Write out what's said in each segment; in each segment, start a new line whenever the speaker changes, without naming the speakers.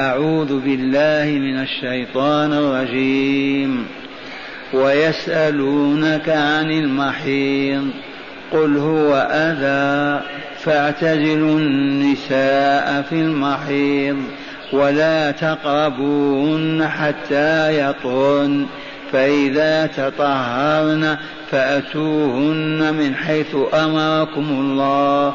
أعوذ بالله من الشيطان الرجيم. ويسألونك عن المحيض. قل هو أذى. فاعتزلوا النساء في المحيض. ولا تقربوهن حتى يطهرن. فإذا تطهرن فأتوهن من حيث أمركم الله.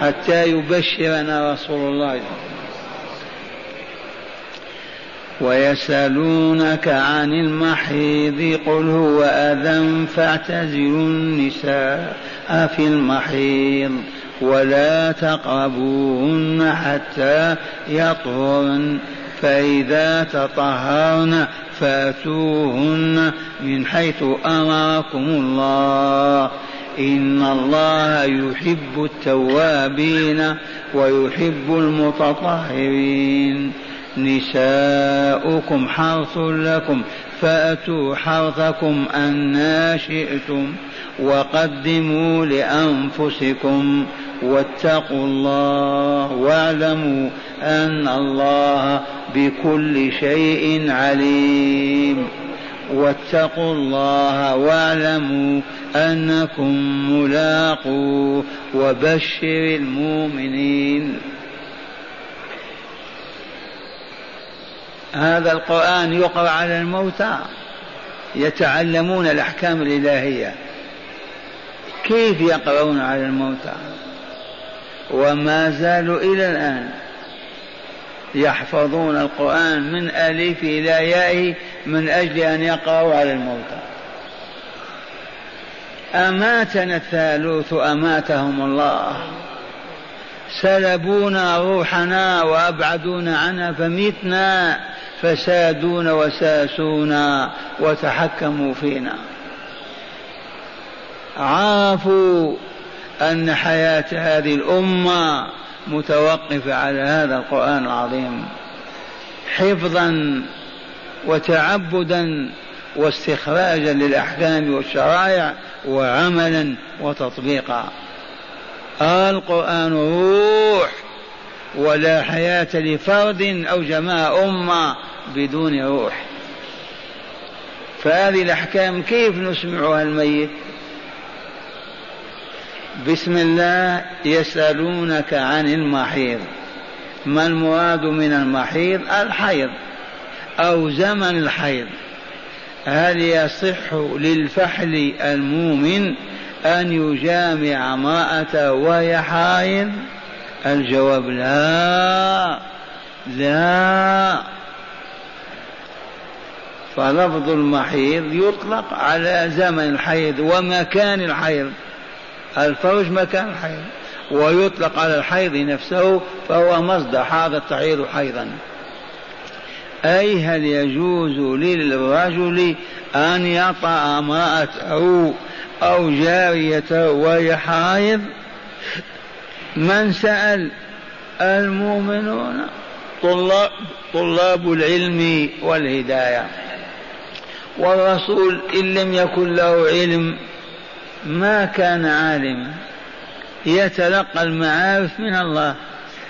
حتى يبشرنا رسول الله. ويسألونك عن المحيض قل هو أذى فاعتزلوا النساء في المحيض ولا تقربوهن حتى يطهرن فإذا تطهرن فأتوهن من حيث أمركم الله. إن الله يحب التوابين ويحب المتطهرين. نساؤكم حرث لكم فأتوا حرثكم أنا شئتم وقدموا لأنفسكم. واتقوا الله واعلموا أن الله بكل شيء عليم. واتقوا الله واعلموا أنكم ملاقوه وبشر المؤمنين. هذا القرآن يقرأ على الموتى يتعلمون الأحكام الإلهية. كيف يقرؤون على الموتى؟ وما زالوا إلى الآن. يحفظون القرآن من ألف إلى يائه من أجل أن يقرأوا على الموتى. أماتنا الثالوث أماتهم الله. سلبونا روحنا وأبعدونا عنها فمتنا فسادون وساسونا وتحكموا فينا. عرفوا أن حياة هذه الأمة متوقفة على هذا القرآن العظيم حفظا وتعبدا واستخراجا للأحكام والشرائع وعملا وتطبيقا. القرآن روح ولا حياة لفرد أو جماعة أمة بدون روح. فهذه الأحكام كيف نسمعها الميت؟ بسم الله يسألونك عن المحيض. ما المراد من المحيض؟ الحيض أو زمن الحيض. هل يصح للفحل المؤمن أن يجامع امرأة وهي حائض؟ الجواب لا. لا. فلفظ المحيض يطلق على زمن الحيض ومكان الحيض. الفرج مكان الحيض ويطلق على الحيض نفسه فهو مصدر هذا التحيض حيضا. أي هل يجوز للرجل أن يطأ امرأته أو جاريته وهي حائض؟ من سأل؟ المؤمنون. طلاب, طلاب العلم والهداية. والرسول إن لم يكن له علم ما كان عالما يتلقى المعارف من الله.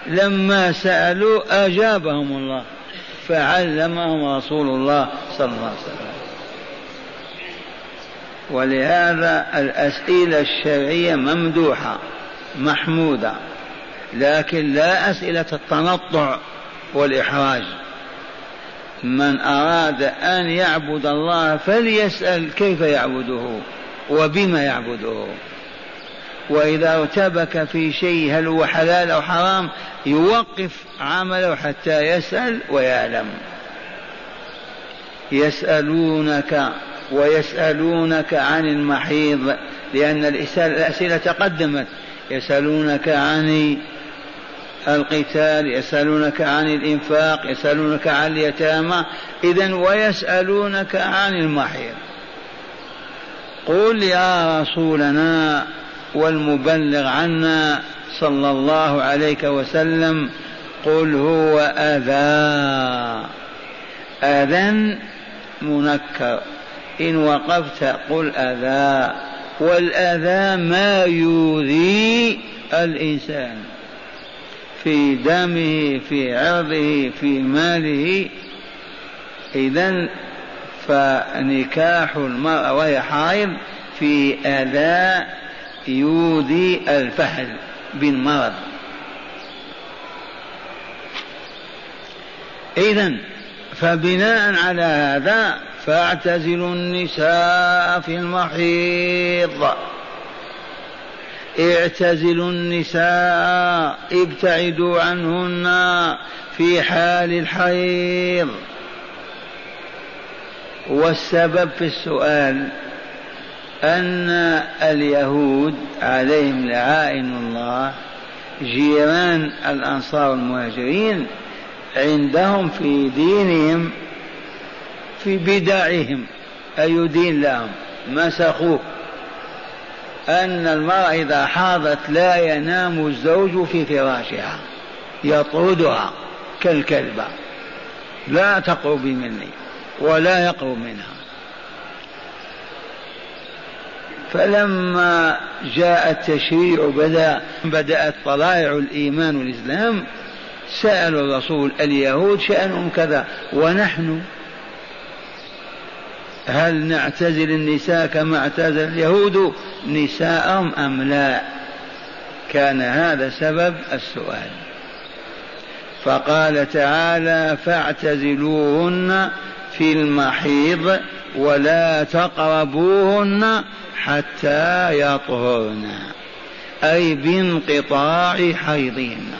لما سألوا أجابهم الله فعلمهم رسول الله صلى الله عليه وسلم. ولهذا الأسئلة الشرعية ممدوحة محمودة لكن لا أسئلة التنطع والإحراج. من أراد أن يعبد الله فليسأل كيف يعبده. وبما يعبده وإذا ارتبك في شيء هل هو حلال أو حرام يوقف عمله حتى يسأل ويعلم. يسألونك ويسألونك عن المحيض لأن الأسئلة تقدمت. يسألونك عن القتال يسألونك عن الإنفاق يسألونك عن اليتامى. إذا ويسألونك عن المحيط قل يا رسولنا والمبلغ عنا صلى الله عليه وسلم قل هو أذى. أذى منكر. إن وقفت قل أذى. والأذى ما يؤذي الإنسان. في دمه في عرضه في ماله. إذا فنكاح المرأة وهي حائض في أذى يؤذي الفحل بالمرض. إذا فبناء على هذا فاعتزلوا النساء في المحيض. اعتزلوا النساء ابتعدوا عنهن في حال الحيض. والسبب في السؤال أن اليهود عليهم لعائن الله جيران الأنصار المهاجرين عندهم في دينهم في بدعهم. أي دين لهم؟ مسخوه. أن المرأة إذا حاضت لا ينام الزوج في فراشها يطردها كالكلبة لا تقربي مني. ولا يقرب منها. فلما جاء التشريع بدأ بدأت طلائع الإيمان والإسلام سألوا الرسول اليهود شأنهم كذا ونحن هل نعتزل النساء كما اعتزل اليهود؟ نساءهم أم لا؟ كان هذا سبب السؤال. فقال تعالى فاعتزلوهن في المحيض ولا تقربوهن حتى يطهرن. أي بانقطاع حيضهن.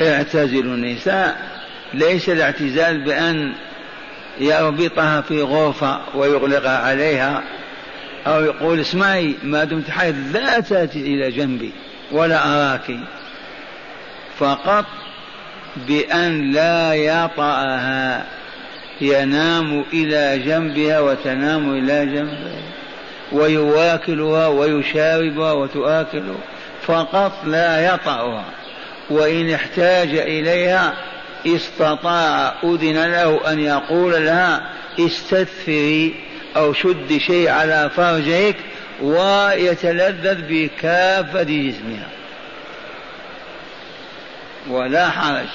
اعتزلوا النساء. ليس الاعتزال بأن يربطها في غرفة ويغلقها عليها أو يقول اسمعي ما دمت حيض. لا تأتي إلى جنبي ولا أراك. فقط بأن لا يطأها. ينام إلى جنبها وتنام إلى جنبه ويواكلها ويشاربها وتآكله فقط لا يطأها. وإن احتاج إليها استطاع أذن له أن يقول لها استثفري أو شد شيء على فرجك ويتلذذ بكافة جسمها. ولا حرج.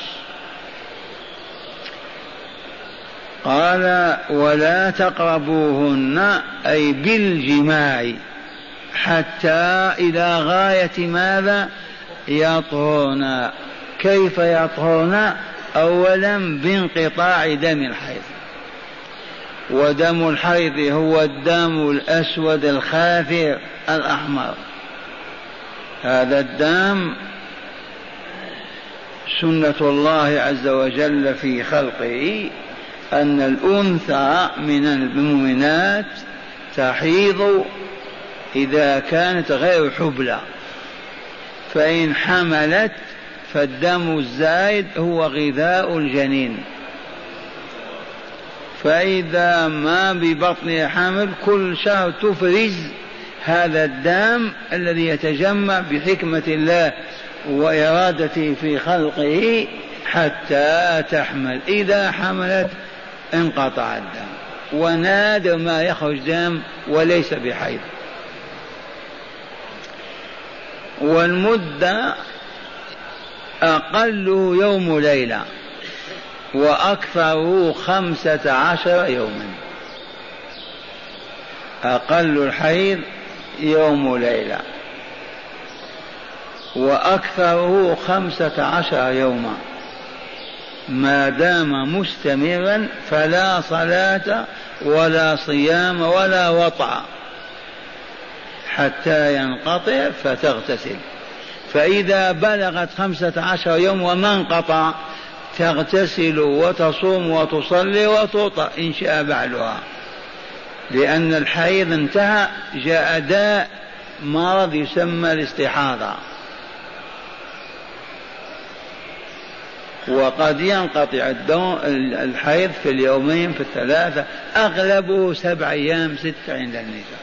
قال ولا تقربوهن أي بالجماع حتى إلى غاية ماذا؟ يطهرن. كيف يطهرن؟ أولا بانقطاع دم الحيض. ودم الحيض هو الدم الأسود الخافر الأحمر. هذا الدم سنة الله عز وجل في خلقه أن الأنثى من المؤمنات تحيض إذا كانت غير حبلى فإن حملت فالدم الزايد هو غذاء الجنين. فإذا ما ببطنها حمل كل شهر تفرز هذا الدم الذي يتجمع بحكمة الله وإرادته في خلقه حتى تحمل. إذا حملت انقطع الدم. ونادر ما يخرج دم وليس بحيض. والمدة أقله يوم ليلة وأكثره خمسة عشر يوما. أقل الحيض يوم ليلة. وأكثره خمسة عشر يوما. ما دام مستمرا فلا صلاة ولا صيام ولا وطأ. حتى ينقطع فتغتسل. فإذا بلغت خمسة عشر يوم وما انقطع تغتسل وتصوم وتصلي وتوطأ إن شاء بعلها لأن الحيض انتهى جاء داء مرض يسمى الاستحاضة. وقد ينقطع الحيض في اليومين في الثلاثة أغلبه سبع أيام ستة عند النساء.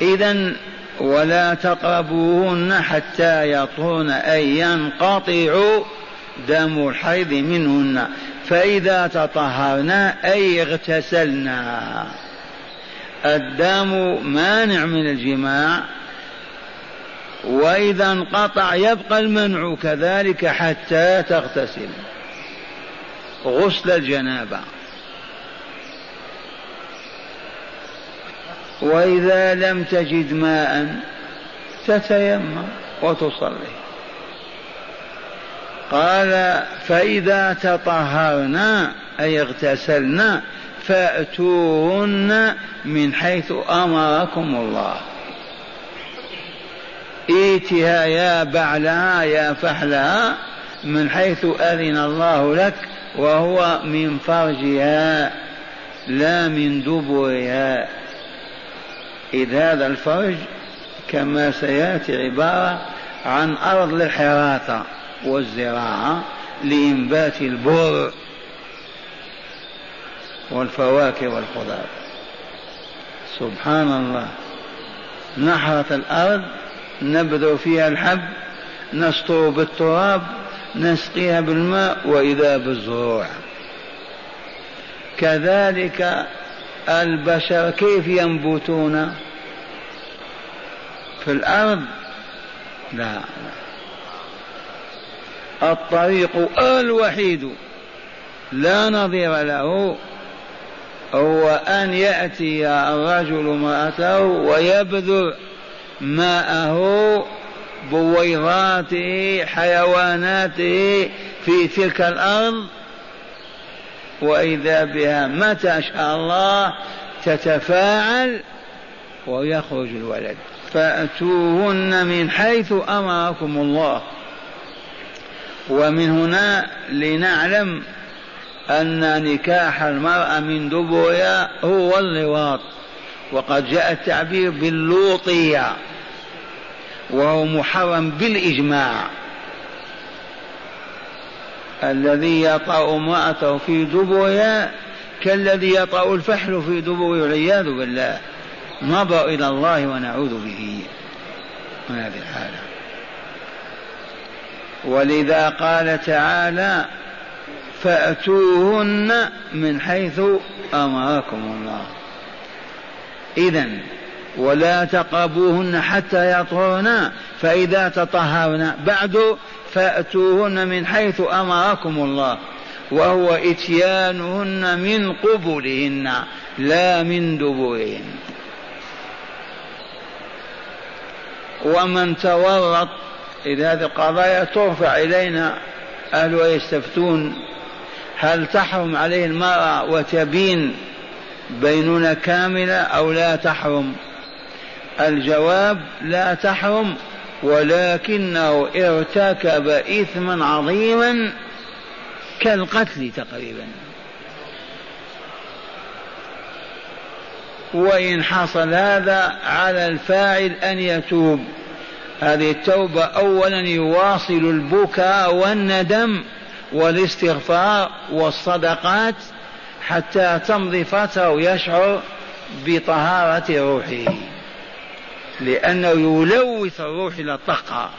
إذا ولا تقربوهن حتى يطهرن أي ينقطع دم الحيض منهن. فإذا تطهرنا أي اغتسلنا الدم مانع من الجماع وإذا انقطع يبقى المنع كذلك حتى تغتسل. غسل الجنابة. وإذا لم تجد ماء تتيمم وتصلي. قال فإذا تطهرنا أي اغتسلنا فأتوهن من حيث أمركم الله. ائتها يا بعلها يا فحلها من حيث أذن الله لك وهو من فرجها لا من دبرها. إذ هذا الفرج كما سيأتي عبارة عن أرض للحراثة والزراعة لإنبات البر والفواكه والخضار. سبحان الله. نحرة الأرض نبذر فيها الحب نسطر بالتراب نسقيها بالماء وإذا بالزروع. كذلك البشر كيف ينبتون؟ في الأرض؟ لا. الطريق الوحيد لا نظير له هو أن يأتي الرجل امرأته ويبذر ماءه بويضاته حيواناته في تلك الأرض. وإذا بها متى شاء الله تتفاعل ويخرج الولد. فأتوهن من حيث أمركم الله. ومن هنا لنعلم أن نكاح المرأة من دبرها هو اللواط وقد جاء التعبير باللوطية وهو محرم بالإجماع. الذي يطأ امرأته في دبرها كالذي يطأ الفحل في دبره والعياذ بالله. نظر إلى الله ونعوذ به. من هذه الحالة. ولذا قال تعالى فأتوهن من حيث أمركم الله. إذا ولا تقربوهن حتى يطهرن فإذا تطهرن بعد فأتوهن من حيث أمركم الله وهو إتيانهن من قبلهن لا من دبرهن. ومن تورط إذا هذه القضايا ترفع إلينا أهلها يستفتون هل تحرم عليه المرأة وتبين بينونة كاملة أو لا تحرم. الجواب لا تحرم ولكنه ارتكب إثما عظيما كالقتل تقريبا. وإن حصل هذا على الفاعل أن يتوب. هذه التوبة أولا يواصل البكاء والندم والاستغفار والصدقات حتى تمضي فترة ويشعر بطهارة روحه لأنه يلوث الروح إلى الطاقة.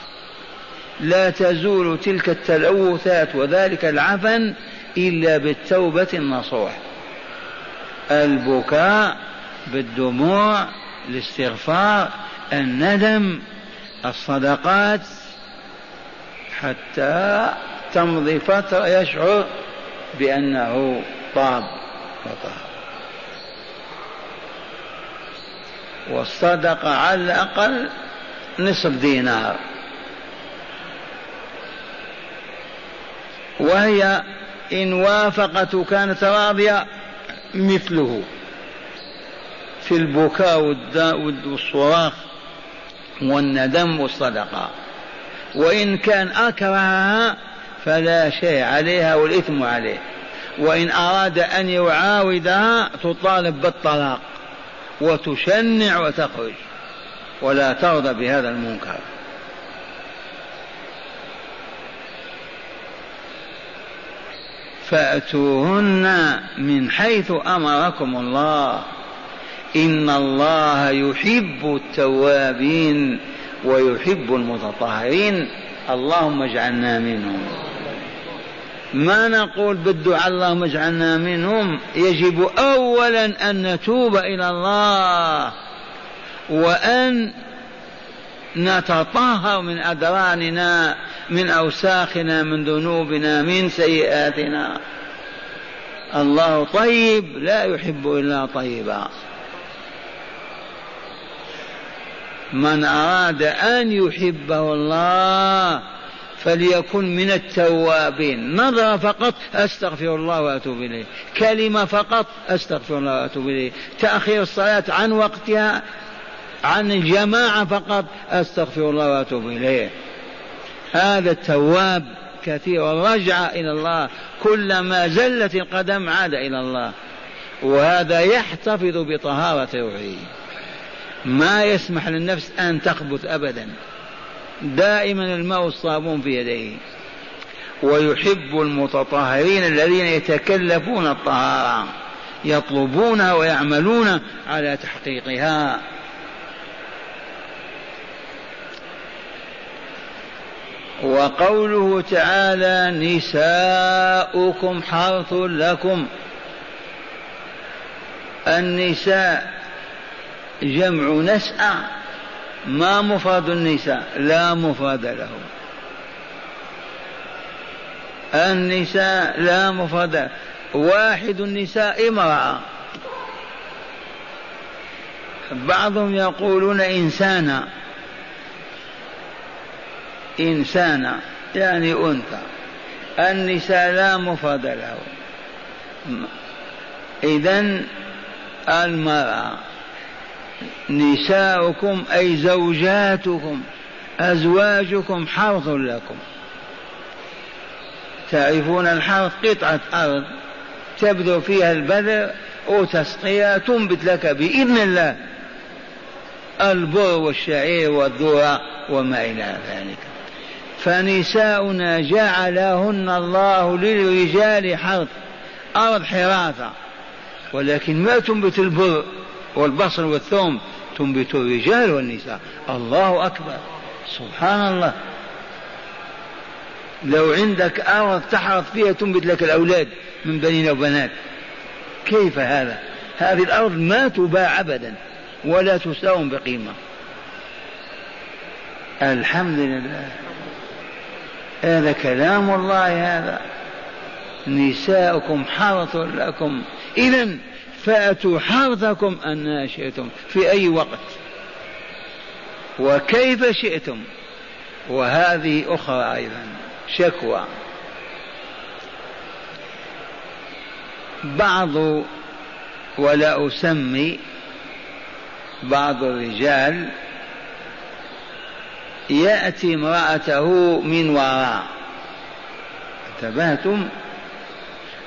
لا تزول تلك التلوثات وذلك العفن إلا بالتوبة النصوح. البكاء بالدموع الاستغفار الندم الصدقات حتى تمضي فترة يشعر بأنه طاب. وطهر والصدقة على الأقل نصف دينار. وهي إن وافقته كانت راضية مثله. في البكاء والصراخ والندم والصدقة. وإن كان أكرهها فلا شيء عليها والإثم عليه. وإن أراد أن يعاودها تطالب بالطلاق وتشنع وتخرج ولا ترضى بهذا المنكر. فأتوهن من حيث أمركم الله. إن الله يحب التوابين ويحب المتطهرين. اللهم اجعلنا منهم. ما نقول بالدعاء اللهم اجعلنا منهم. يجب اولا أن نتوب إلى الله وأن نتطهر من أدراننا من أوساخنا من ذنوبنا من سيئاتنا. الله طيب لا يحب إلا طيبا. من أراد أن يحبه الله فليكن من التوابين. نظر فقط؟ أستغفر الله وأتوب إليه. كلمة فقط؟ أستغفر الله وأتوب إليه. تأخير الصلاة عن وقتها؟ عن الجماعة فقط؟ أستغفر الله وأتوب إليه. هذا التواب كثير الرجعه إلى الله. كلما زلت القدم عاد إلى الله. وهذا يحتفظ بطهارة روحه. ما يسمح للنفس أن تخبث ابدا. دائما الماء والصابون في يديه. ويحب المتطهرين الذين يتكلفون الطهارة يطلبونها ويعملون على تحقيقها. وقوله تعالى نساؤكم حرث لكم. النساء جمع نسأ ما مفرد النساء لا مفرد له النساء لا مفرد واحد النساء امرأة. بعضهم يقولون إنسانا. إنسانا يعني أنثى. النساء لا مفرد له إذا المرأة نساؤكم أي زوجاتكم أزواجكم حرث لكم. تعرفون الحرث؟ قطعة أرض تبذر فيها البذر أو تسقيها تنبت لك بإذن الله. البر والشعير والذرة وما إلى ذلك. فنساؤنا جعلهن الله للرجال حرث أرض حراثة ولكن ما تنبت البر؟ والبصل والثوم تنبت الرجال والنساء. الله أكبر. سبحان الله لو عندك أرض تحرث فيها تنبت لك الأولاد من بنين وبنات. كيف هذا؟ هذه الأرض ما تباع أبدا ولا تساوم بقيمة. الحمد لله. هذا كلام الله هذا. نساؤكم حرث لكم. إذا فأتوا حرثكم أن شئتم في أي وقت. وكيف شئتم؟ وهذه أخرى أيضا شكوى. بعض ولا أسمي بعض الرجال يأتي امرأته من وراء. انتبهتم؟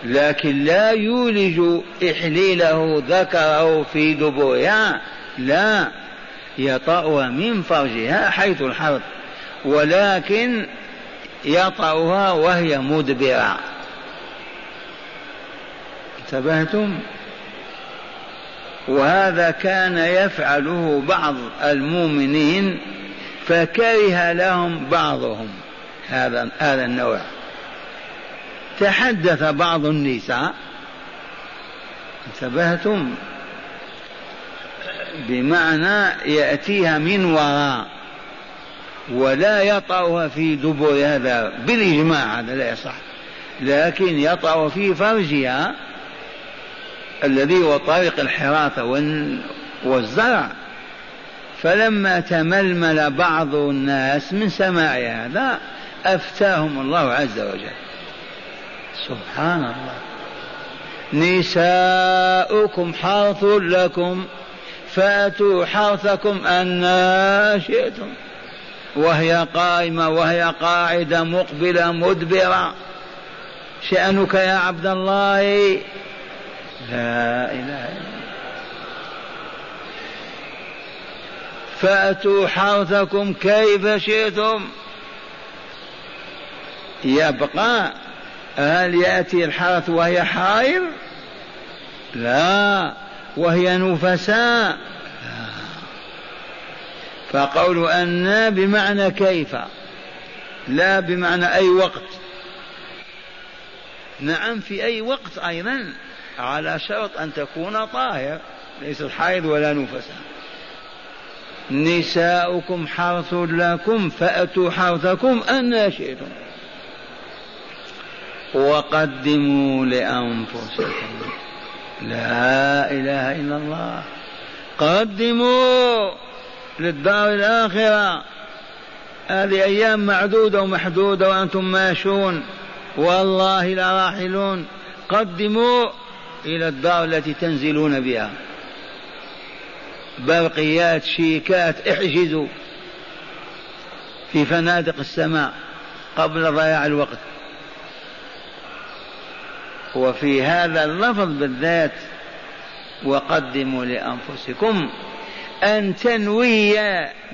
لكن لا يولج إحليله ذكره في دبرها. لا يطأها من فرجها حيث الحرث ولكن يطأها وهي مدبرة. انتبهتم؟ وهذا كان يفعله بعض المؤمنين فكره لهم بعضهم هذا هذا النوع. تحدث بعض النساء انتبهتم؟ بمعنى يأتيها من وراء ولا يطأها في دبر هذا بالإجماع هذا لا يصح لكن يطأ في فرجها الذي هو طريق الحراثة والزرع. فلما تململ بعض الناس من سماع هذا أفتاهم الله عز وجل. سبحان الله. نساؤكم حرث لكم فأتوا حرثكم أن شئتم. وهي قائمة وهي قاعدة مقبلة مدبرة. شأنك يا عبد الله؟ لا إله إلا فأتوا حرثكم كيف شئتم. يبقى هل يأتي الحرث وهي حائض؟ لا. وهي نفساء؟ فقول أن بمعنى كيف؟ لا بمعنى أي وقت. نعم في أي وقت أيضا على شرط أن تكون طاهر ليست حائض ولا نفسا نساؤكم حرث لكم فأتوا حرثكم أن شئتم. وقدموا لأنفسكم. لا إله إلا الله. قدموا للدار الآخرة. هذه أيام معدودة ومحدودة وأنتم ماشون. والله لراحلون قدموا إلى الدار التي تنزلون بها. برقيات شيكات احجزوا في فنادق السماء قبل ضياع الوقت. وفي هذا اللفظ بالذات وقدموا لأنفسكم أن تنوي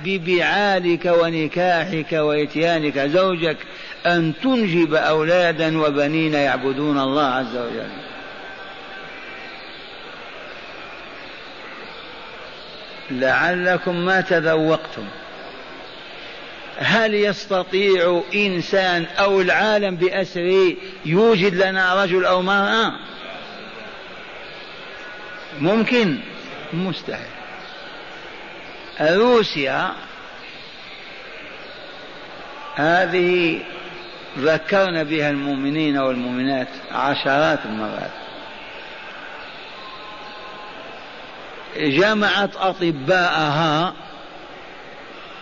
ببعالك ونكاحك وإتيانك زوجك أن تنجب أولادا وبنين يعبدون الله عز وجل. لعلكم ما تذوقتم. هل يستطيع إنسان أو العالم بأسره يوجد لنا رجل أو مرأة ممكن. مستحيل. روسيا هذه ذكرنا بها المؤمنين والمؤمنات عشرات المرات. جمعت أطباءها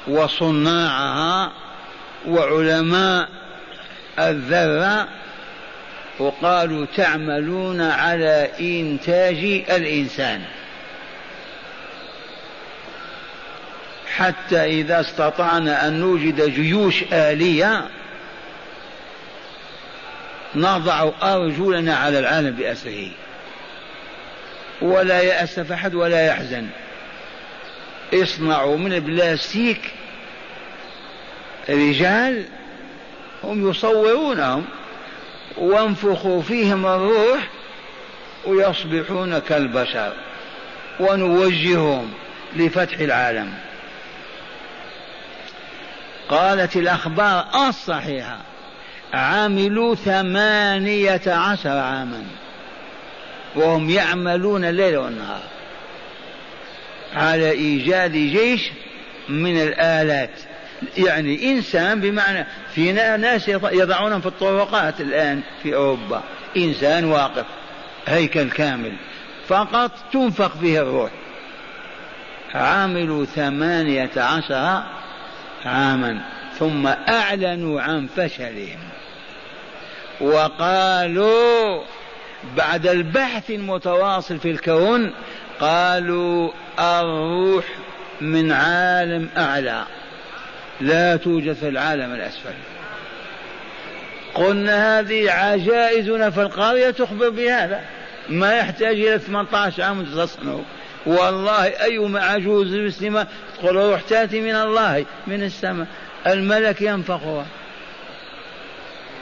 وصناعها وعلماء الذرة وقالوا تعملون على إنتاج الإنسان. حتى إذا استطعنا أن نوجد جيوش آلية نضع أرجلنا على العالم بأسره. ولا يأسف أحد ولا يحزن. اصنعوا من البلاستيك رجال هم يصورونهم وانفخوا فيهم الروح ويصبحون كالبشر ونوجههم لفتح العالم. قالت الأخبار الصحيحة عملوا ثمانية عشر عاما وهم يعملون الليل والنهار على إيجاد جيش من الآلات. يعني إنسان بمعنى في ناس يضعونهم في الطرقات الآن في أوروبا. إنسان واقف هيكل كامل. فقط تنفخ فيه الروح. عاملوا ثمانية عشر عاما ثم أعلنوا عن فشلهم. وقالوا بعد البحث المتواصل في الكون قالوا الروح من عالم أعلى لا توجد في العالم الأسفل. قلنا هذه عجائزنا في القرية تخبر بهذا. ما يحتاج إلى 18 عام تصنعوا والله أيما عجوز مسلمة تقول روح تأتي من الله من السماء. الملك ينفخها.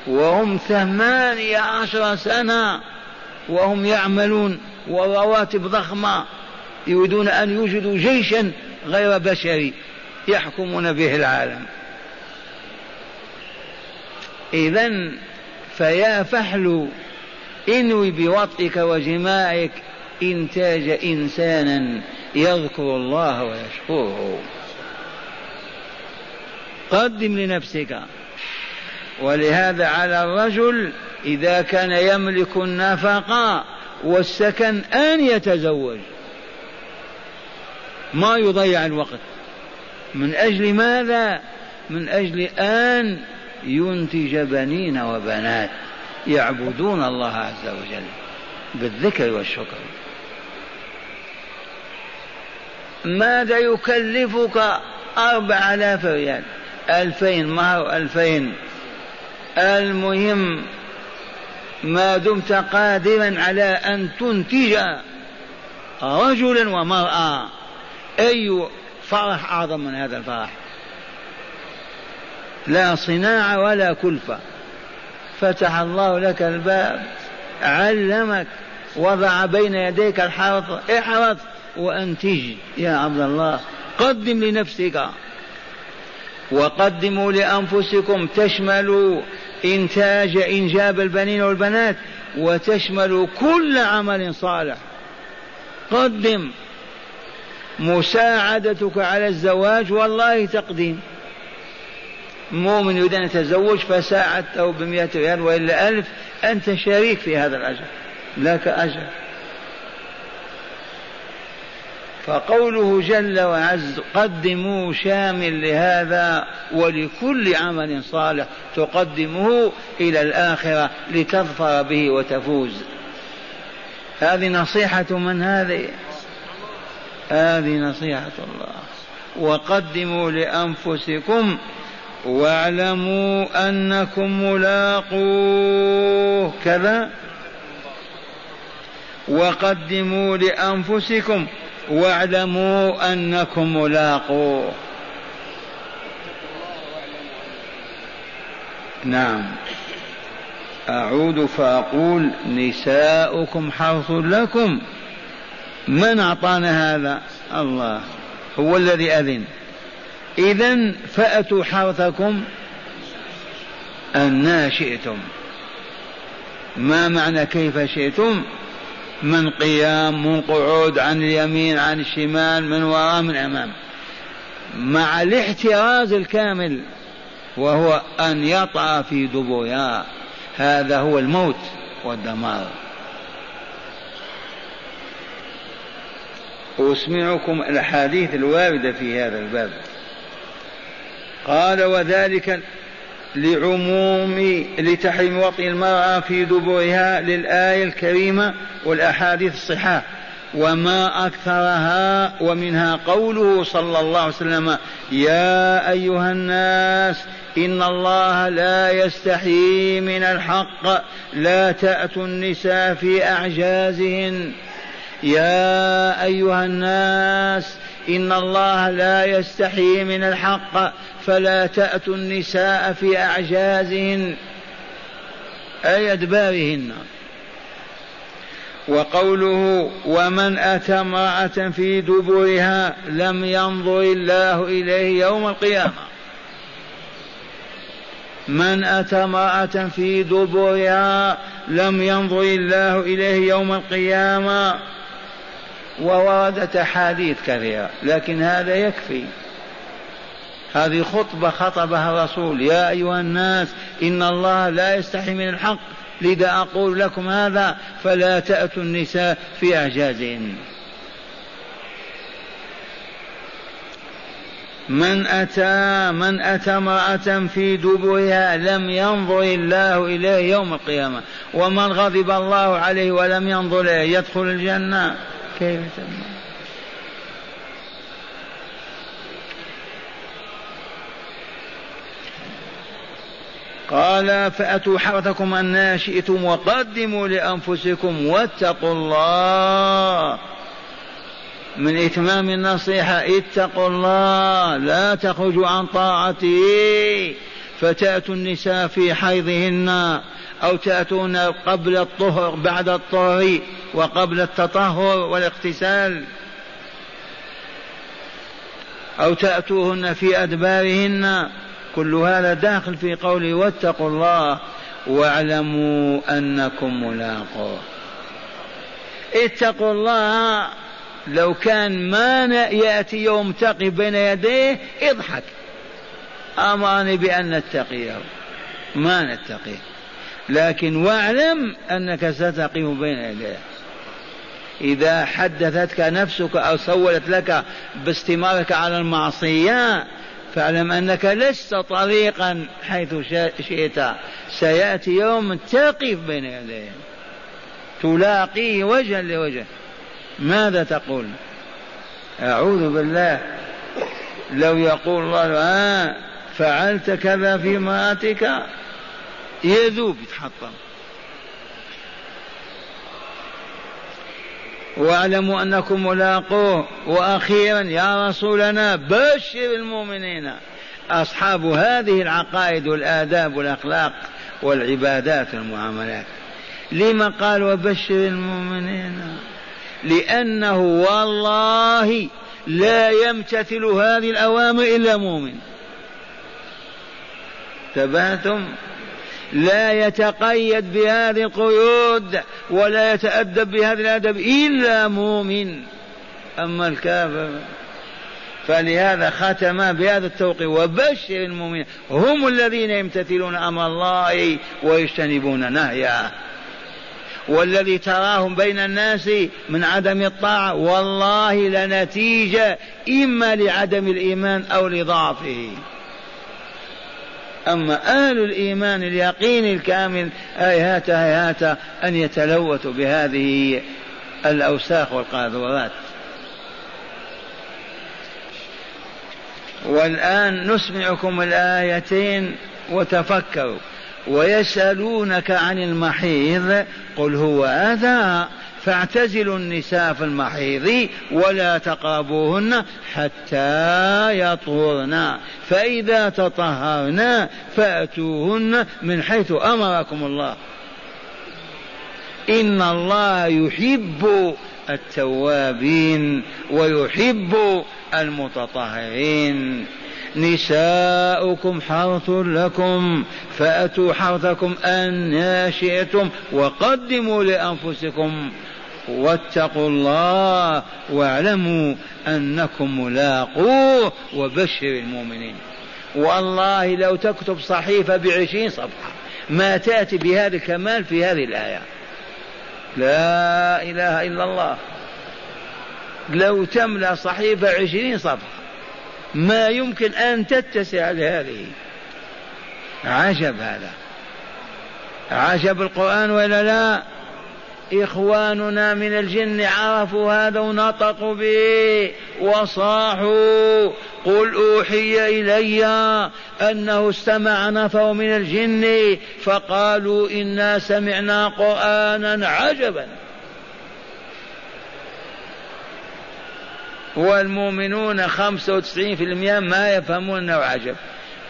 وهم ثمانية عشر سنة وهم يعملون. ورواتب ضخمة يريدون أن يوجدوا جيشا غير بشري يحكمون به العالم. إذا فيا فحل إنوي بوطئك وجماعك إنتاج إنسانا يذكر الله ويشكره. قدم لنفسك. ولهذا على الرجل إذا كان يملك النفقة والسكن أن يتزوج. ما يضيع الوقت. من أجل ماذا؟ من أجل أن ينتج بنين وبنات يعبدون الله عز وجل بالذكر والشكر. ماذا يكلفك؟ أربع آلاف ريال. ألفين مهر ألفين؟ المهم ما دمت قادرا على أن تنتج رجلا ومرأة. أي فرح أعظم من هذا الفرح؟ لا صناعة ولا كلفة. فتح الله لك الباب علمك وضع بين يديك الحرث احرث وأنتج. يا عبد الله قدم لنفسك. وقدموا لأنفسكم تشملوا إنتاج إنجاب البنين والبنات وتشمل كل عمل صالح. قدم مساعدتك على الزواج والله تقديم. مؤمن يريد أن يتزوج فساعدته بمئة ريال وإلا ألف أنت شريك في هذا الأجر لك أجر فقوله جل وعز قدموا شامل لهذا ولكل عمل صالح تقدمه إلى الآخرة لتظفر به وتفوز. هذه نصيحة من هذه؟ هذه نصيحة الله. وقدموا لأنفسكم واعلموا أنكم ملاقوه. كذا. وقدموا لأنفسكم واعلموا أنكم ملاقوه. نعم. أعود فأقول نساؤكم حرث لكم. من أعطانا هذا؟ الله. هو الذي أذن. إذا فأتوا حرثكم أنا شئتم. ما معنى كيف شئتم؟ من قيام من قعود عن اليمين عن الشمال من وراء من أمام. مع الاحتراز الكامل وهو أن يطأ في دبرها هذا هو الموت والدمار. أسمعكم الأحاديث الواردة في هذا الباب. قال وذلك لعموم لتحريم وطئ المرأة في دبرها للآية الكريمة والأحاديث الصحاح وما أكثرها ومنها قوله صلى الله عليه وسلم يا أيها الناس إن الله لا يستحيي من الحق لا تأتوا النساء في أعجازهن. يا أيها الناس إن الله لا يستحيي من الحق فلا تأتوا النساء في أعجازهن أي أدبارهن. وقوله ومن أتى امرأة في دبرها لم ينظر الله إليه يوم القيامة. من أتى امرأة في دبرها لم ينظر الله إليه يوم القيامة. ووردت أحاديث كثيرة لكن هذا يكفي. هذه خطبة خطبها الرسول. يا أيها الناس إن الله لا يستحي من الحق. لذا أقول لكم هذا فلا تأتوا النساء في أعجازهن. من أتى من أتى امرأة في دبرها لم ينظر الله إليه يوم القيامة. ومن غضب الله عليه ولم ينظر إليه يدخل الجنة. كيف تنظر قال فأتوا حرثكم أن شئتم وقدموا لأنفسكم واتقوا الله. من إتمام النصيحة اتقوا الله لا تخرجوا عن طاعته فتأتوا النساء في حيضهن أو تأتون قبل الطهر بعد الطهر وقبل التطهر والاغتسال. أو تأتوهن في أدبارهن كل هذا داخل في قوله واتقوا الله واعلموا أنكم ملاقوه. اتقوا الله لو كان ما يأتي يوم تقف بين يديه اضحك. أمرني بأن نتقيه ما نتقيه لكن واعلم أنك ستقف بين يديه إذا حدثتك نفسك أو سولت لك باستمارك على المعصية فاعلم أنك لست طريقا حيث شئت. سيأتي يوم تقف بين يديه تلاقيه وجها لوجه ماذا تقول؟ أعوذ بالله. لو يقول الله آه فعلت كذا في امرأتك يذوب يتحطم. واعلموا أنكم ملاقوه. وأخيرا يا رسولنا بشر المؤمنين. أصحاب هذه العقائد والآداب والأخلاق والعبادات والمعاملات. لما قال وبشر المؤمنين؟ لأنه والله لا يمتثل هذه الأوامر إلا مؤمن. تبهتم لا يتقيد بهذه القيود ولا يتأدب بهذا الأدب إلا مؤمن. أما الكافر فلهذا ختم بهذا التوقيع وبشر المؤمنين. هم الذين يمتثلون أمر الله ويجتنبون نهيه. والذي تراهم بين الناس من عدم الطاعة والله لنتيجة إما لعدم الإيمان أو لضعفه. أما أهل الإيمان اليقين الكامل هيهات هيهات أن يتلوثوا بهذه الأوساخ والقاذورات. والآن نسمعكم الآيتين وتفكروا. ويسألونك عن المحيض قل هو أذى فاعتزلوا النساء في المحيض ولا تقربوهن حتى يطهرن. فإذا تطهرن فأتوهن من حيث أمركم الله. إن الله يحب التوابين ويحب المتطهرين. نساؤكم حرث لكم فأتوا حرثكم أن شئتم وقدموا لأنفسكم. واتقوا الله واعلموا أنكم ملاقوه وبشر المؤمنين. والله لو تكتب صحيفة بعشرين صفحة ما تأتي بهذا الكمال في هذه الآية. لا إله إلا الله. لو تملأ صحيفة عشرين صفحة ما يمكن أن تتسع لهذه. عجب هذا. عجب القرآن ولا لا؟ إخواننا من الجن عرفوا هذا ونطقوا به وصاحوا. قل أوحي إلي أنه استمع نفر من الجن فقالوا إنا سمعنا قرآنا عجبا. والمؤمنون خمسة وتسعين في المئة ما يفهمون أنه عجب.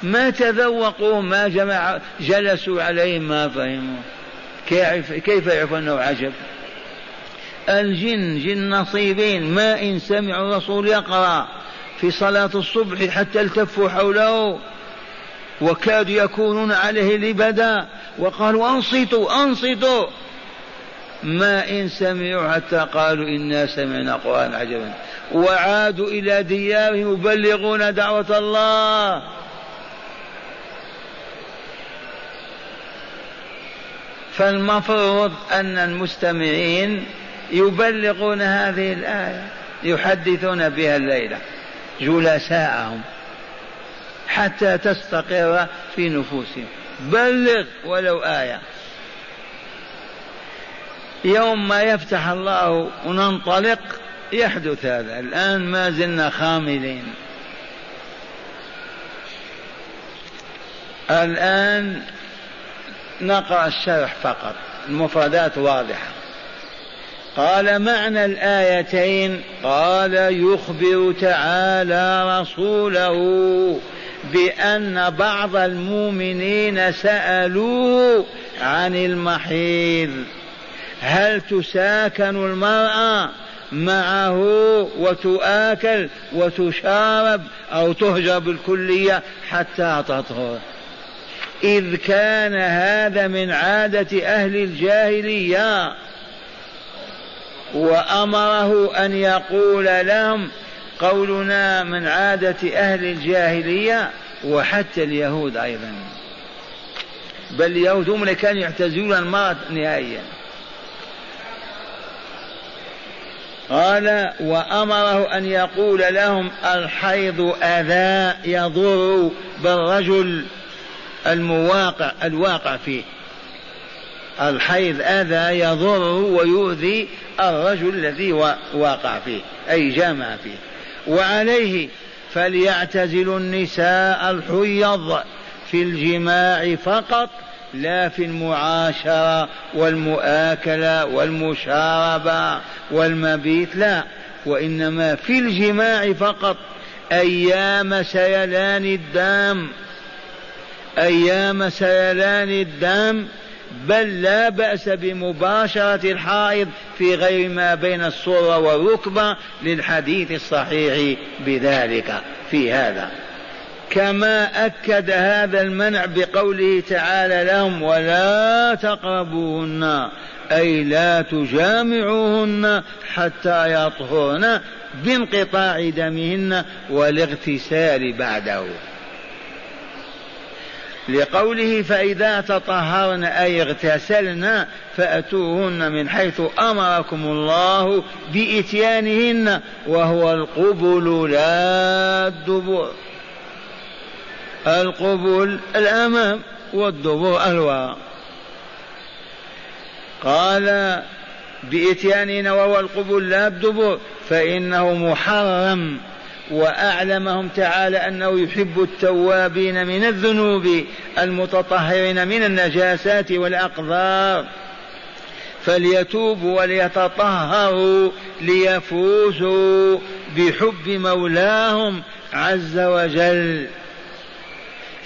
ما تذوقوا ما جمع جلسوا عليه ما فهموا. كيف يعرفوا أنه عجب؟ الجن جن نصيبين ما إن سمعوا الرسول يقرأ في صلاة الصبح حتى التفوا حوله. وكادوا يكونون عليه لبدا. وقالوا أنصتوا أنصتوا. ما إن سمعوا حتى قالوا إنا سمعنا قرآن عجبا. وعادوا إلى ديارهم يبلغون دعوة الله. فالمفروض أن المستمعين يبلغون هذه الآية يحدثون بها الليلة جلساءهم حتى تستقر في نفوسهم. بلغ ولو آية. يوم ما يفتح الله وننطلق يحدث هذا. الآن ما زلنا خاملين. الآن نقرأ الشرح فقط. المفردات واضحة. قال معنى الآيتين قال يخبر تعالى رسوله بأن بعض المؤمنين سألوه عن المحيض. هل تساكن المرأة معه وتؤكل وتشارب أو تهجر بالكلية حتى تطهر؟ إذ كان هذا من عادة أهل الجاهلية. وأمره أن يقول لهم قولنا من عادة أهل الجاهلية وحتى اليهود أيضا. بل اليهود هم اللي كانوا يعتزلون المرأة نهائيا. قال وأمره أن يقول لهم الحيض أذى يضر بالرجل. المواقع الواقع فيه. الحيض أذى يضر ويؤذي الرجل الذي واقع فيه أي جامع فيه. وعليه فليعتزل النساء الحيض في الجماع فقط لا في المعاشرة والمؤاكلة والمشاربة والمبيت لا. وإنما في الجماع فقط أيام سيلان الدم. أيام سيلان الدم بل لا بأس بمباشرة الحائض في غير ما بين الصورة والركبة للحديث الصحيح بذلك في هذا. كما أكد هذا المنع بقوله تعالى لهم ولا تقربوهن أي لا تجامعوهن حتى يطهرن بانقطاع دمهن والاغتسال بعده. لقوله فإذا تطهرن أي اغتسلن فأتوهن من حيث أمركم الله بإتيانهن وهو القبل لا الدبر. القبول الأمام والدبر الوراء قال بإتياننا وهو القبول لا الدبر فإنه محرم. وأعلمهم تعالى أنه يحب التوابين من الذنوب المتطهرين من النجاسات والأقذار. فليتوبوا وليتطهروا ليفوزوا بحب مولاهم عز وجل.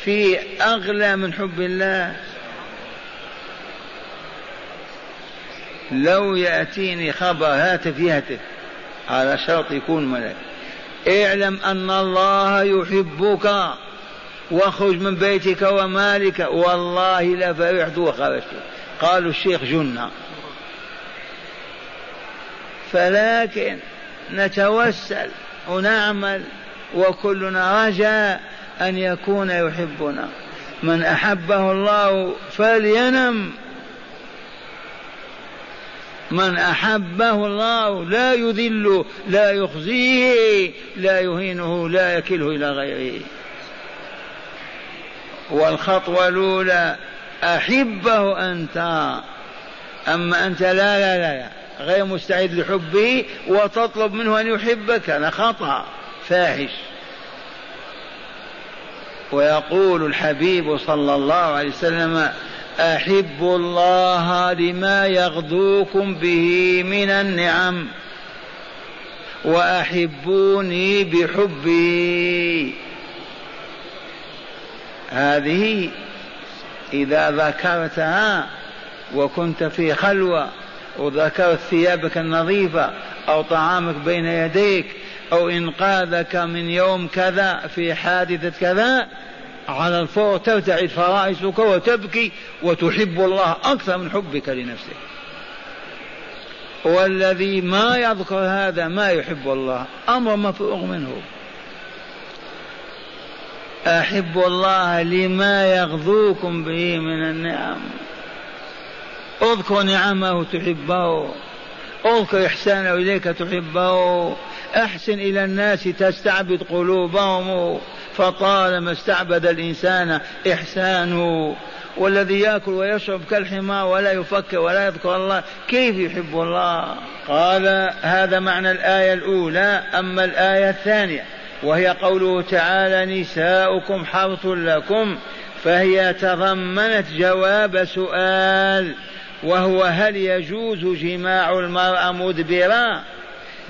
في أغلى من حب الله. لو يأتيني خبر هاتف يهتف. على شرط يكون ملك اعلم أن الله يحبك واخرج من بيتك ومالك. والله لفرحت وخرجت. قالوا الشيخ جنة. فلكن نتوسل ونعمل وكلنا رجاء أن يكون يحبنا. من أحبه الله فلينم. من أحبه الله لا يذل لا يخزيه لا يهينه لا يكله إلى غيره. والخطوة الأولى أحبه أنت. أما أنت لا لا لا, لا. غير مستعد لحبه وتطلب منه أن يحبك. هذا خطأ فاحش. ويقول الحبيب صلى الله عليه وسلم أحب الله لما يغدوكم به من النعم وأحبوني بحبي. هذه إذا ذكرتها وكنت في خلوة وذكرت ثيابك النظيفة أو طعامك بين يديك أو إنقاذك من يوم كذا في حادثة كذا على الفور ترتعد فرائسك وتبكي وتحب الله أكثر من حبك لنفسك. والذي ما يذكر هذا ما يحب الله أمر مفروغ منه. أحب الله لما يغذوكم به من النعم. اذكر نعمه تحبه. اذكر إحسانه إليك تحبه. أحسن إلى الناس تستعبد قلوبهم. فطالما استعبد الإنسان إحسانه. والذي يأكل ويشرب كالحمار ولا يفكر ولا يذكر الله كيف يحب الله؟ قال هذا معنى الآية الأولى أما الآية الثانية وهي قوله تعالى نساؤكم حرث لكم. فهي تضمنت جواب سؤال وهو هل يجوز جماع المرأة مدبرا؟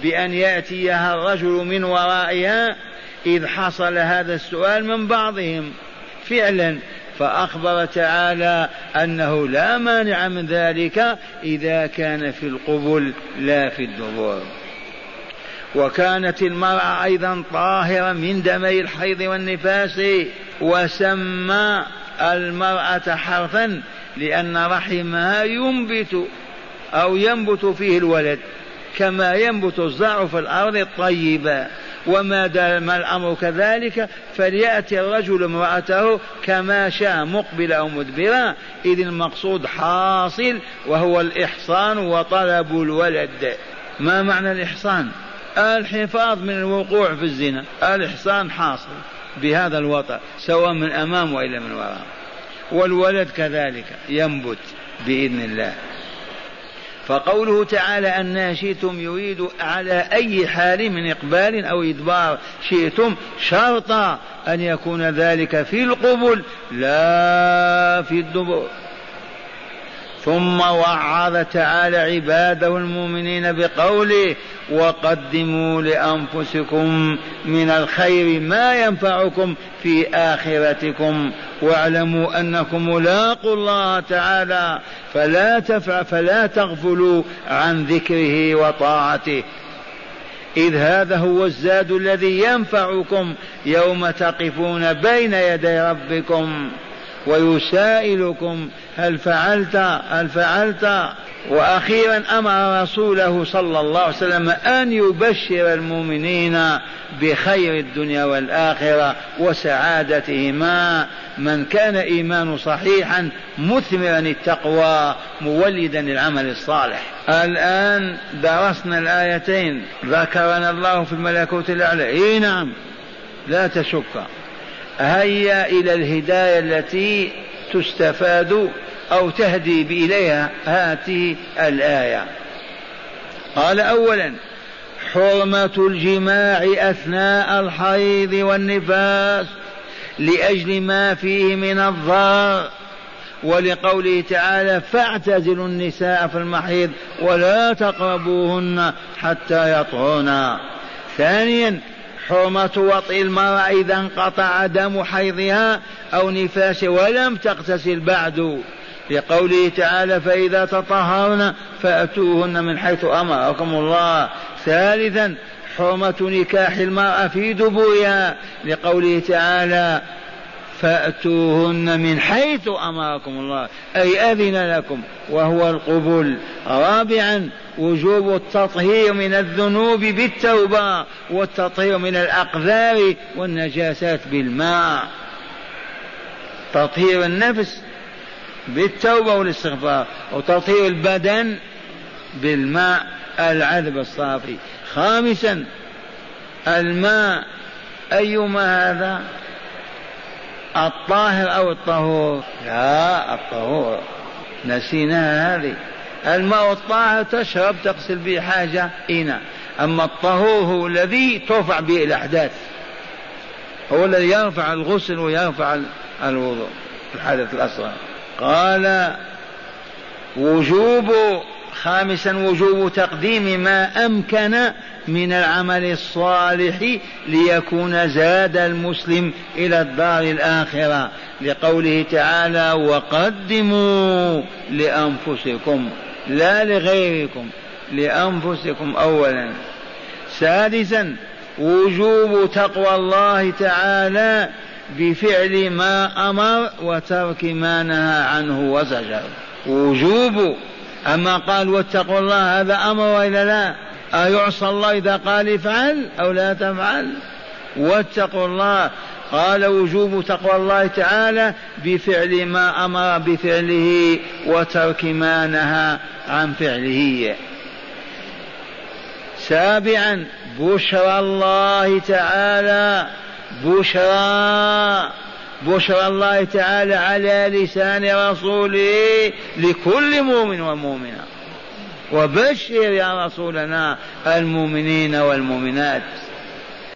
بأن يأتيها الرجل من ورائها إذ حصل هذا السؤال من بعضهم فعلا فأخبر تعالى أنه لا مانع من ذلك إذا كان في القبل لا في الدبور وكانت المرأة أيضا طاهرة من دمي الحيض والنفاس وسمى المرأة حرثا لأن رحمها ينبت أو ينبت فيه الولد. كما ينبت الزرع في الأرض الطيبة وما دام الأمر كذلك فليأتي الرجل امرأته كما شاء مقبلا أو مدبرا. إذ المقصود حاصل وهو الإحصان وطلب الولد. ما معنى الإحصان؟ الحفاظ من الوقوع في الزنا. الإحصان حاصل بهذا الوطن سواء من أمام وإلا من وراء. والولد كذلك ينبت بإذن الله. فقوله تعالى أن شئتم يريد على أي حال من إقبال أو إدبار شئتم شرط أن يكون ذلك في القبل لا في الدبر. ثم وعظ تعالى عباده المؤمنين بقوله وقدموا لأنفسكم من الخير ما ينفعكم في آخرتكم واعلموا أنكم ملاقوا الله تعالى فلا تفع فلا تغفلوا عن ذكره وطاعته. إذ هذا هو الزاد الذي ينفعكم يوم تقفون بين يدي ربكم. ويسائلكم هل فعلت هل فعلت؟ وأخيرا أمر رسوله صلى الله عليه وسلم أن يبشر المؤمنين بخير الدنيا والآخرة وسعادتهما. من كان إيمانه صحيحا مثمرا التقوى مولدا للعمل الصالح. الآن درسنا الآيتين. ذكرنا الله في الملكوت الأعلى. إي نعم. لا تشك. هيا إلى الهداية التي تستفاد أو تهدي اليها هذه الآية. قال اولا حرمة الجماع أثناء الحيض والنفاس لأجل ما فيه من الضار ولقوله تعالى فاعتزلوا النساء في المحيض ولا تقربوهن حتى يطهرن ثانيا حرمة وطئ المرأة إذا انقطع دم حيضها أو نفاسه ولم تغتسل بعد. لقوله تعالى فإذا تطهرن فأتوهن من حيث أمركم الله. ثالثا حرمة نكاح المرأة في دبرها لقوله تعالى فأتوهن من حيث أمركم الله أي أذن لكم وهو القبول. رابعا وجوب التطهير من الذنوب بالتوبة والتطهير من الأقذار والنجاسات بالماء. تطهير النفس بالتوبة والاستغفار وتطهير البدن بالماء. العذب الصافي. خامسا الماء أيما هذا؟ الطاهر أو الطهور؟ لا الطهور. نسيناها هذه. الماء الطاهر تشرب تغسل به حاجة إنا أما الطهور هو الذي ترفع به الأحداث. هو الذي يرفع الغسل ويرفع الوضوء الحدث الأصغر. قال وجوب خامسا وجوب تقديم ما أمكن من العمل الصالح ليكون زاد المسلم إلى الدار الآخرة. لقوله تعالى وقدموا لأنفسكم. لا لغيركم لأنفسكم أولا. سادسا وجوب تقوى الله تعالى بفعل ما أمر وترك ما نهى عنه وزجر. وجوب أما قال واتقوا الله هذا أمر وإلا لا؟ أيعصى الله إذا قال افعل أو لا تفعل؟ واتقوا الله. قال وجوب تقوى الله تعالى بفعل ما أمر بفعله وترك ما نهى عن فعله. سابعا بشرى الله تعالى. بشرى بشرى الله تعالى على لسان رسوله لكل مؤمن ومؤمنة. وبشر يا رسولنا المؤمنين والمؤمنات.